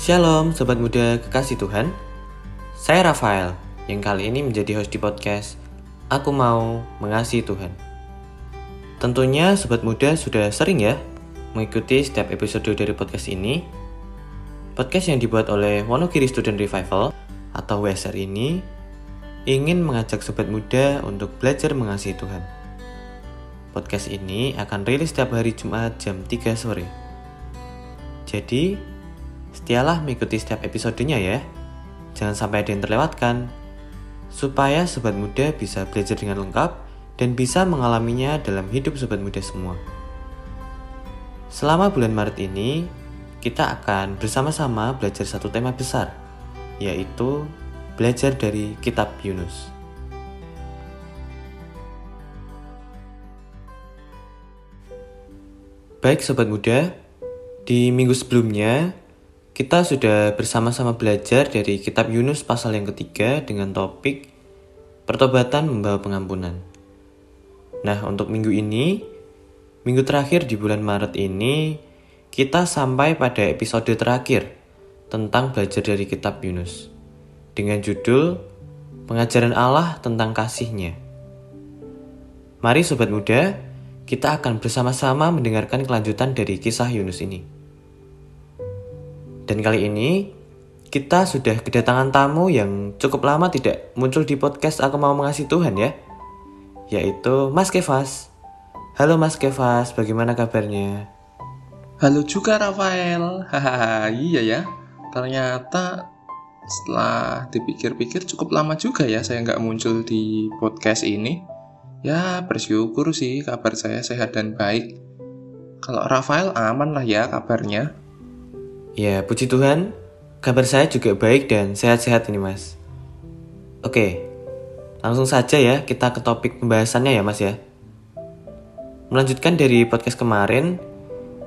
Shalom Sobat Muda Kekasih Tuhan. Saya Rafael yang kali ini menjadi host di podcast Aku Mau Mengasihi Tuhan. Tentunya Sobat Muda sudah sering ya mengikuti setiap episode dari podcast ini. Podcast yang dibuat oleh Wonogiri Student Revival atau WSR ini ingin mengajak Sobat Muda untuk belajar mengasihi Tuhan. Podcast ini akan rilis setiap hari Jumat jam 3 sore. Jadi, Setialah mengikuti setiap episodenya ya. Jangan sampai ada yang terlewatkan. Supaya sobat muda bisa belajar dengan lengkap dan bisa mengalaminya dalam hidup sobat muda semua. Selama bulan Maret ini, kita akan bersama-sama belajar satu tema besar, yaitu belajar dari kitab Yunus. Baik sobat muda, di minggu sebelumnya kita sudah bersama-sama belajar dari kitab Yunus pasal yang ketiga dengan topik Pertobatan membawa pengampunan. Nah, untuk minggu ini, minggu terakhir di bulan Maret ini, kita sampai pada episode terakhir tentang belajar dari kitab Yunus dengan judul Pengajaran Allah tentang kasihnya. Mari sobat muda, kita akan bersama-sama mendengarkan kelanjutan dari kisah Yunus ini. Dan kali ini kita sudah kedatangan tamu yang cukup lama tidak muncul di podcast Aku Mau Mengasihi Tuhan ya. Yaitu Mas Kevas. Halo Mas Kevas, bagaimana kabarnya? Halo juga Rafael. Hahaha, iya ya. Ternyata setelah dipikir-pikir cukup lama juga ya saya nggak muncul di podcast ini. Ya bersyukur sih kabar saya sehat dan baik. Kalau Rafael aman lah ya kabarnya. Ya, puji Tuhan, kabar saya juga baik dan sehat-sehat ini mas. Oke, langsung saja ya kita ke topik pembahasannya ya mas ya. Melanjutkan dari podcast kemarin,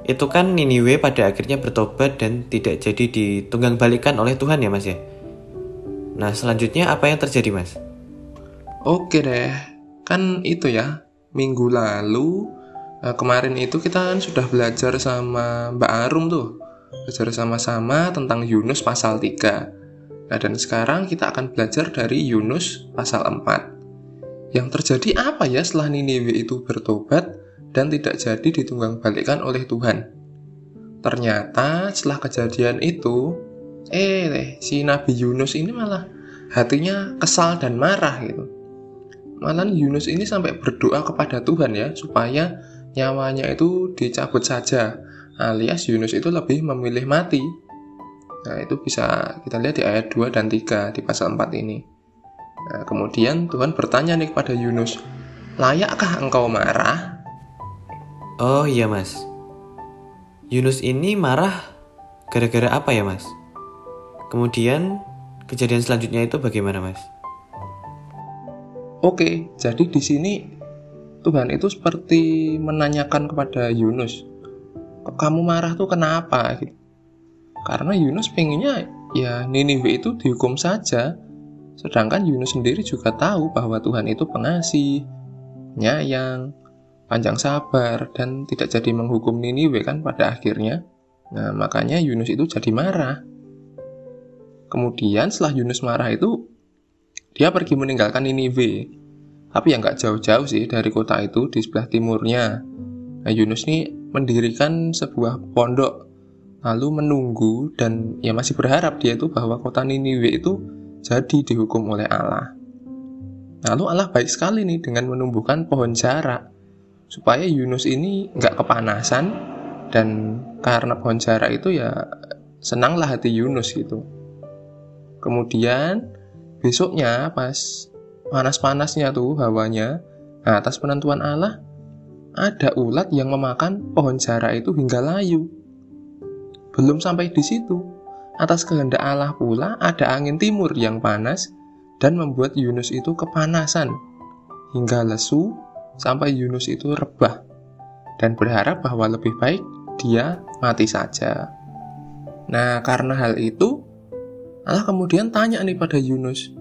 itu kan Niniwe pada akhirnya bertobat dan tidak jadi ditunggang balikan oleh Tuhan ya mas ya. Nah selanjutnya apa yang terjadi mas? Oke deh, kan itu ya, minggu lalu eh, kemarin itu kita kan sudah belajar sama Mbak Arum tuh belajar sama-sama tentang Yunus pasal 3. Nah, dan sekarang kita akan belajar dari Yunus pasal 4. Yang terjadi apa ya setelah Niniwe itu bertobat dan tidak jadi ditunggang balikan oleh Tuhan? Ternyata setelah kejadian itu, eh si Nabi Yunus ini malah hatinya kesal dan marah gitu. Malah Yunus ini sampai berdoa kepada Tuhan ya supaya nyawanya itu dicabut saja alias Yunus itu lebih memilih mati. Nah, itu bisa kita lihat di ayat 2 dan 3 di pasal 4 ini. Nah, kemudian Tuhan bertanya nih kepada Yunus, "Layakkah engkau marah?" Oh iya, Mas. Yunus ini marah gara-gara apa ya, Mas? Kemudian kejadian selanjutnya itu bagaimana, Mas? Oke, jadi di sini Tuhan itu seperti menanyakan kepada Yunus, kamu marah tuh kenapa gitu. Karena Yunus pengennya ya Niniwe itu dihukum saja. Sedangkan Yunus sendiri juga tahu bahwa Tuhan itu pengasih, nyayang, panjang sabar, dan tidak jadi menghukum Niniwe kan pada akhirnya. Nah, makanya Yunus itu jadi marah. Kemudian setelah Yunus marah itu, dia pergi meninggalkan Niniwe. Tapi yang nggak jauh-jauh sih dari kota itu di sebelah timurnya. Nah, Yunus ini mendirikan sebuah pondok lalu menunggu dan ya masih berharap dia itu bahwa kota Niniwe itu jadi dihukum oleh Allah. Lalu Allah baik sekali nih dengan menumbuhkan pohon jarak supaya Yunus ini nggak kepanasan dan karena pohon jarak itu ya senanglah hati Yunus gitu. Kemudian besoknya pas panas-panasnya tuh hawanya, nah, atas penentuan Allah ada ulat yang memakan pohon jara itu hingga layu. Belum sampai di situ, atas kehendak Allah pula ada angin timur yang panas dan membuat Yunus itu kepanasan hingga lesu sampai Yunus itu rebah dan berharap bahwa lebih baik dia mati saja. Nah, karena hal itu, Allah kemudian tanya nih pada Yunus,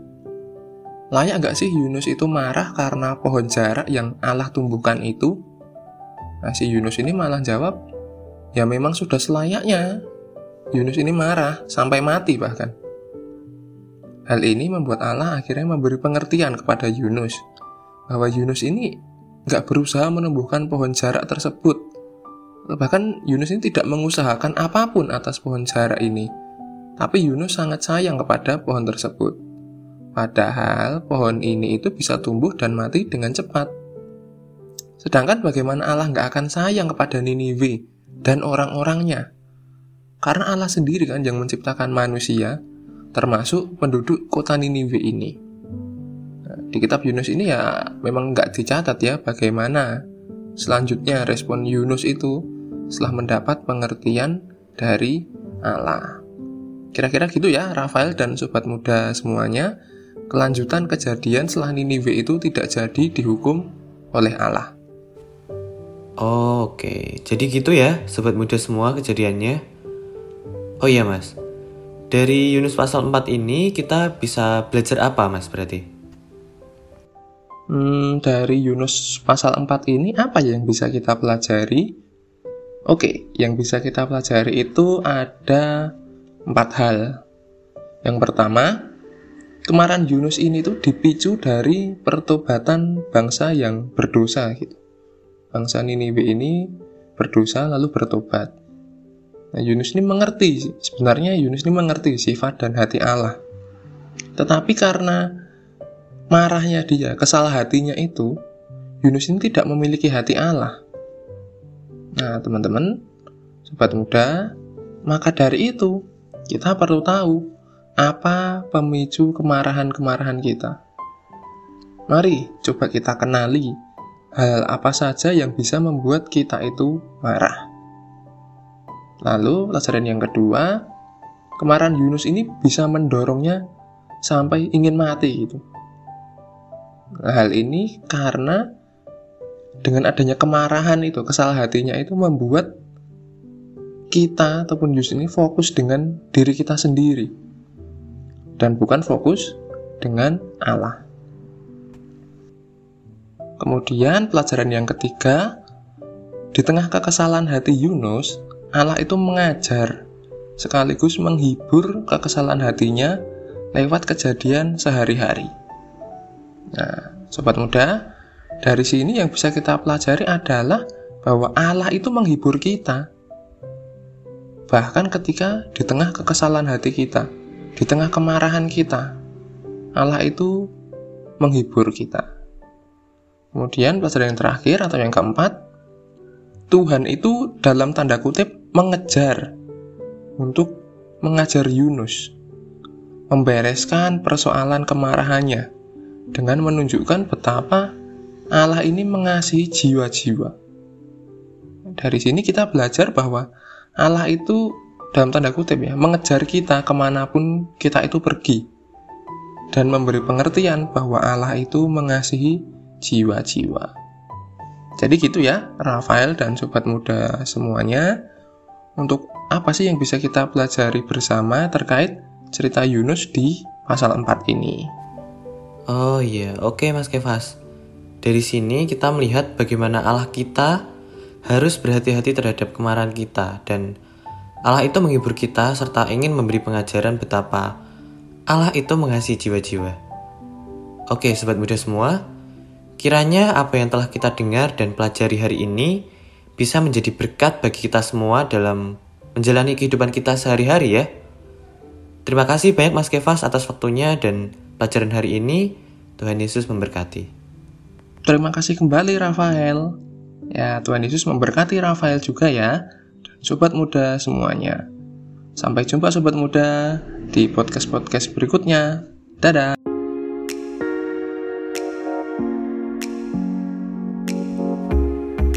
layak nggak sih Yunus itu marah karena pohon jarak yang Allah tumbuhkan itu Nah, si Yunus ini malah jawab, ya memang sudah selayaknya. Yunus ini marah sampai mati bahkan. Hal ini membuat Allah akhirnya memberi pengertian kepada Yunus bahwa Yunus ini nggak berusaha menumbuhkan pohon jarak tersebut. Bahkan Yunus ini tidak mengusahakan apa pun atas pohon jarak ini. Tapi Yunus sangat sayang kepada pohon tersebut. Padahal pohon ini itu bisa tumbuh dan mati dengan cepat. Sedangkan bagaimana Allah nggak akan sayang kepada Niniwe dan orang-orangnya? Karena Allah sendiri kan yang menciptakan manusia, termasuk penduduk kota Niniwe ini. Nah, di kitab Yunus ini ya memang nggak dicatat ya bagaimana selanjutnya respon Yunus itu setelah mendapat pengertian dari Allah. Kira-kira gitu ya Rafael dan sobat muda semuanya. Kelanjutan kejadian setelah Niniwe itu tidak jadi dihukum oleh Allah. Oke, jadi gitu ya sobat muda semua kejadiannya. Oh iya mas, dari Yunus pasal 4 ini kita bisa belajar apa mas berarti? Hmm, dari Yunus pasal 4 ini apa yang bisa kita pelajari? Oke, yang bisa kita pelajari itu ada empat hal. Yang pertama, kemarahan Yunus ini tuh dipicu dari pertobatan bangsa yang berdosa gitu. Bangsa Niniwe ini berdosa lalu bertobat. Nah, Yunus ini mengerti, sebenarnya Yunus ini mengerti sifat dan hati Allah. Tetapi karena marahnya dia, kesalahan hatinya itu, Yunus ini tidak memiliki hati Allah. Nah, teman-teman, sobat muda, maka dari itu kita perlu tahu apa pemicu kemarahan-kemarahan kita. Mari coba kita kenali hal apa saja yang bisa membuat kita itu marah. Lalu pelajaran yang kedua, kemarahan Yunus ini bisa mendorongnya sampai ingin mati gitu. Hal ini karena dengan adanya kemarahan itu, kesalahan hatinya itu membuat kita ataupun Yunus ini fokus dengan diri kita sendiri dan bukan fokus dengan Allah. Kemudian pelajaran yang ketiga, di tengah kekesalan hati Yunus, Allah itu mengajar sekaligus menghibur kekesalan hatinya lewat kejadian sehari-hari. Nah, sobat muda, dari sini yang bisa kita pelajari adalah bahwa Allah itu menghibur kita. Bahkan ketika di tengah kekesalan hati kita, di tengah kemarahan kita, Allah itu menghibur kita. Kemudian pelajaran yang terakhir atau yang keempat, Tuhan itu dalam tanda kutip mengejar untuk mengajar Yunus membereskan persoalan kemarahannya dengan menunjukkan betapa Allah ini mengasihi jiwa-jiwa. Dari sini kita belajar bahwa Allah itu dalam tanda kutip ya mengejar kita ke mana pun kita itu pergi dan memberi pengertian bahwa Allah itu mengasihi jiwa-jiwa. Jadi gitu ya, Rafael dan sobat muda semuanya untuk apa sih yang bisa kita pelajari bersama terkait cerita Yunus di pasal 4 ini? Oh iya, oke Mas Kevas. Dari sini kita melihat bagaimana Allah kita harus berhati-hati terhadap kemarahan kita dan Allah itu menghibur kita serta ingin memberi pengajaran betapa Allah itu mengasihi jiwa-jiwa. Oke, sobat muda semua, kiranya apa yang telah kita dengar dan pelajari hari ini bisa menjadi berkat bagi kita semua dalam menjalani kehidupan kita sehari-hari ya. Terima kasih banyak Mas Kevas atas waktunya dan pelajaran hari ini. Tuhan Yesus memberkati. Terima kasih kembali Rafael. Ya, Tuhan Yesus memberkati Rafael juga ya. Sobat muda semuanya. Sampai jumpa sobat muda di podcast-podcast berikutnya. Dadah.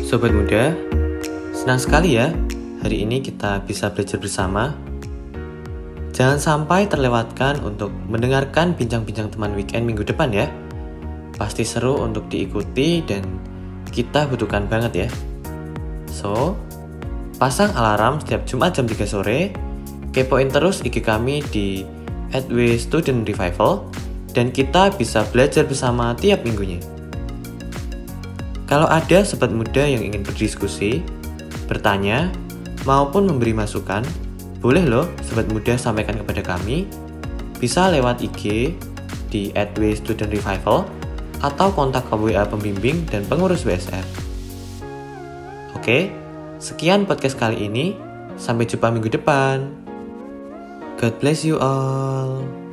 Sobat muda, senang sekali ya hari ini kita bisa belajar bersama. Jangan sampai terlewatkan untuk mendengarkan bincang-bincang teman weekend minggu depan ya. Pasti seru untuk diikuti dan kita butuhkan banget ya. So, pasang alarm setiap Jumat jam 3 sore, kepoin terus IG kami di Adway Student Revival, dan kita bisa belajar bersama tiap minggunya. Kalau ada sobat muda yang ingin berdiskusi, bertanya, maupun memberi masukan, Boleh loh Sobat Muda sampaikan kepada kami, bisa lewat IG di @studentrevival atau kontak ke WA pembimbing dan pengurus WSR. Oke, sekian podcast kali ini. Sampai jumpa minggu depan. God bless you all.